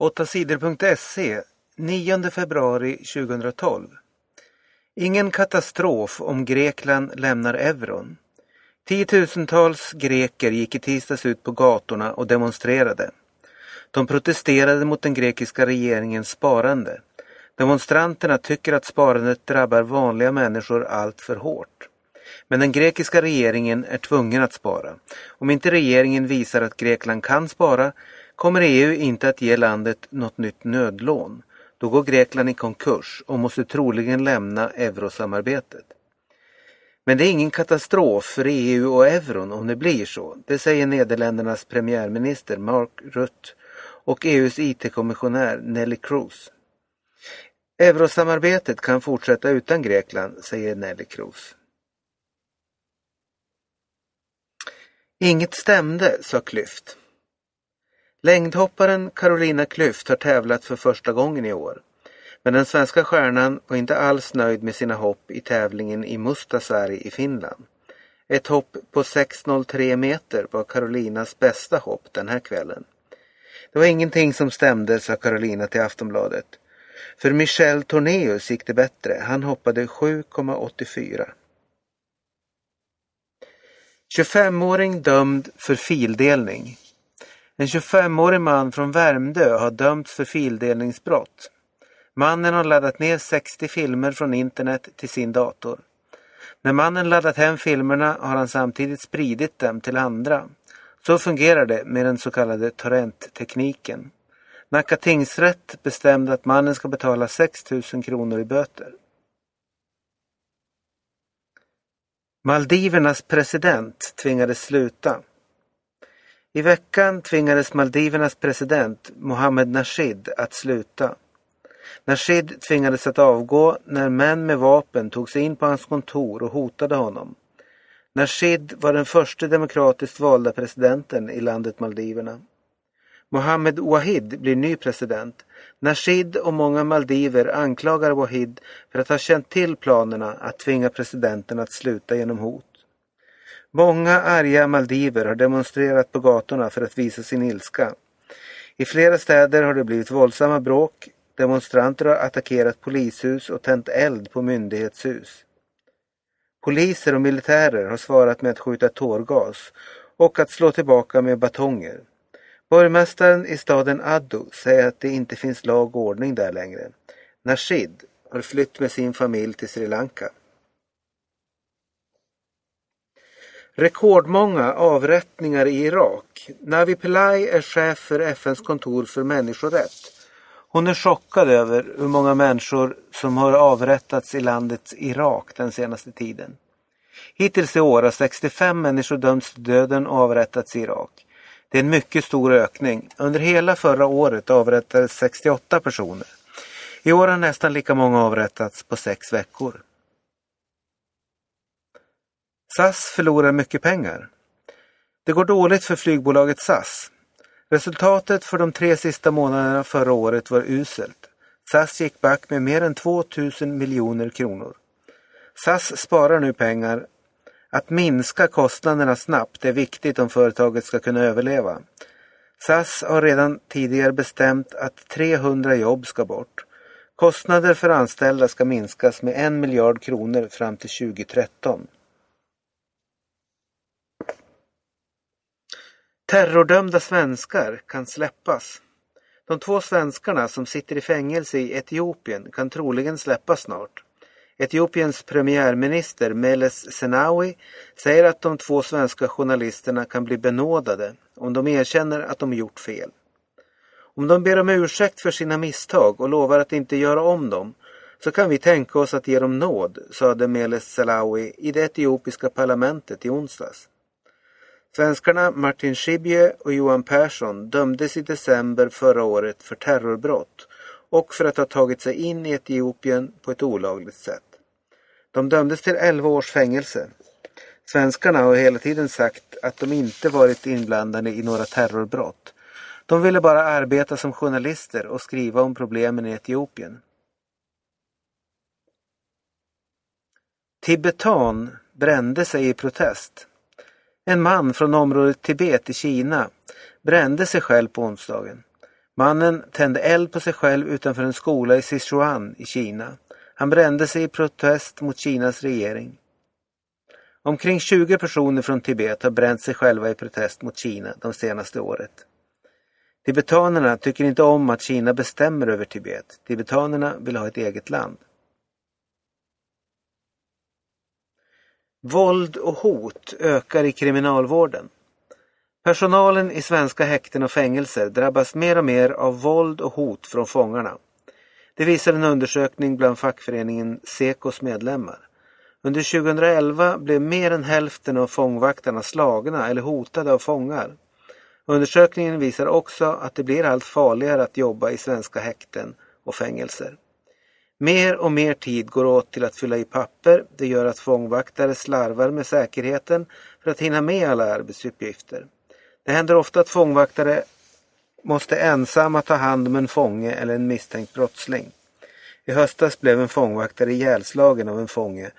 8sidor.se 9 februari 2012 Ingen katastrof om Grekland lämnar euron. Tiotusentals greker gick i tisdags ut på gatorna och demonstrerade. De protesterade mot den grekiska regeringens sparande. Demonstranterna tycker att sparandet drabbar vanliga människor allt för hårt. Men den grekiska regeringen är tvungen att spara. Om inte regeringen visar att Grekland kan spara kommer EU inte att ge landet något nytt nödlån. Då går Grekland i konkurs och måste troligen lämna eurosamarbetet. Men det är ingen katastrof för EU och euron om det blir så. Det säger Nederländernas premiärminister Mark Rutte och EUs IT-kommissionär Nelly Cruz. Eurosamarbetet kan fortsätta utan Grekland, säger Nelly Cruz. Inget stämde, sa Klyft. Längdhopparen Carolina Klüft har tävlat för första gången i år. Men den svenska stjärnan var inte alls nöjd med sina hopp i tävlingen i Mustasari i Finland. Ett hopp på 6.03 meter var Carolinas bästa hopp den här kvällen. Det var ingenting som stämde, sa Carolina till Aftonbladet. För Michel Tornéus gick det bättre. Han hoppade 7,84. 25-åring dömd för fildelning. En 25-årig man från Värmdö har dömts för fildelningsbrott. Mannen har laddat ner 60 filmer från internet till sin dator. När mannen laddat hem filmerna har han samtidigt spridit dem till andra. Så fungerar det med den så kallade torrenttekniken. Nacka tingsrätt bestämde att mannen ska betala 6 000 kronor i böter. Maldivernas president tvingades sluta. I veckan tvingades Maldivernas president Mohammed Nasheed att sluta. Nasheed tvingades att avgå när män med vapen tog sig in på hans kontor och hotade honom. Nasheed var den första demokratiskt valda presidenten i landet Maldiverna. Mohammed Wahid blir ny president. Nasheed och många maldiver anklagar Wahid för att ha känt till planerna att tvinga presidenten att sluta genom hot. Många arga maldiver har demonstrerat på gatorna för att visa sin ilska. I flera städer har det blivit våldsamma bråk. Demonstranter har attackerat polishus och tänt eld på myndighetshus. Poliser och militärer har svarat med att skjuta tårgas och att slå tillbaka med batonger. Borgmästaren i staden Addo säger att det inte finns lag och ordning där längre. Nasheed har flytt med sin familj till Sri Lanka. Rekordmånga avrättningar i Irak. Navi Pillay är chef för FNs kontor för människorätt. Hon är chockad över hur många människor som har avrättats i landet Irak den senaste tiden. Hittills i år har 65 människor dömts till döden och avrättats i Irak. Det är en mycket stor ökning. Under hela förra året avrättades 68 personer. I år har nästan lika många avrättats på sex veckor. SAS förlorar mycket pengar. Det går dåligt för flygbolaget SAS. Resultatet för de tre sista månaderna förra året var uselt. SAS gick back med mer än 2 000 miljoner kronor. SAS sparar nu pengar. Att minska kostnaderna snabbt är viktigt om företaget ska kunna överleva. SAS har redan tidigare bestämt att 300 jobb ska bort. Kostnader för anställda ska minskas med en miljard kronor fram till 2013. Terrordömda svenskar kan släppas. De två svenskarna som sitter i fängelse i Etiopien kan troligen släppas snart. Etiopiens premiärminister Meles Zenawi säger att de två svenska journalisterna kan bli benådade om de erkänner att de gjort fel. Om de ber om ursäkt för sina misstag och lovar att inte göra om dem så kan vi tänka oss att ge dem nåd, sade Meles Zenawi i det etiopiska parlamentet i onsdags. Svenskarna Martin Schibbye och Johan Persson dömdes i december förra året för terrorbrott och för att ha tagit sig in i Etiopien på ett olagligt sätt. De dömdes till 11 års fängelse. Svenskarna har hela tiden sagt att de inte varit inblandade i några terrorbrott. De ville bara arbeta som journalister och skriva om problemen i Etiopien. Tibetan brände sig i protest. En man från området Tibet i Kina brände sig själv på onsdagen. Mannen tände eld på sig själv utanför en skola i Sichuan i Kina. Han brände sig i protest mot Kinas regering. Omkring 20 personer från Tibet har bränt sig själva i protest mot Kina de senaste året. Tibetanerna tycker inte om att Kina bestämmer över Tibet. Tibetanerna vill ha ett eget land. Våld och hot ökar i kriminalvården. Personalen i svenska häkten och fängelser drabbas mer och mer av våld och hot från fångarna. Det visar en undersökning bland fackföreningen Sekos medlemmar. Under 2011 blev mer än hälften av fångvaktarna slagna eller hotade av fångar. Undersökningen visar också att det blir allt farligare att jobba i svenska häkten och fängelser. Mer och mer tid går åt till att fylla i papper. Det gör att fångvaktare slarvar med säkerheten för att hinna med alla arbetsuppgifter. Det händer ofta att fångvaktare måste ensamma ta hand om en fånge eller en misstänkt brottsling. I höstas blev en fångvaktare ihjälslagen av en fånge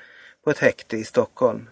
på ett häkte i Stockholm.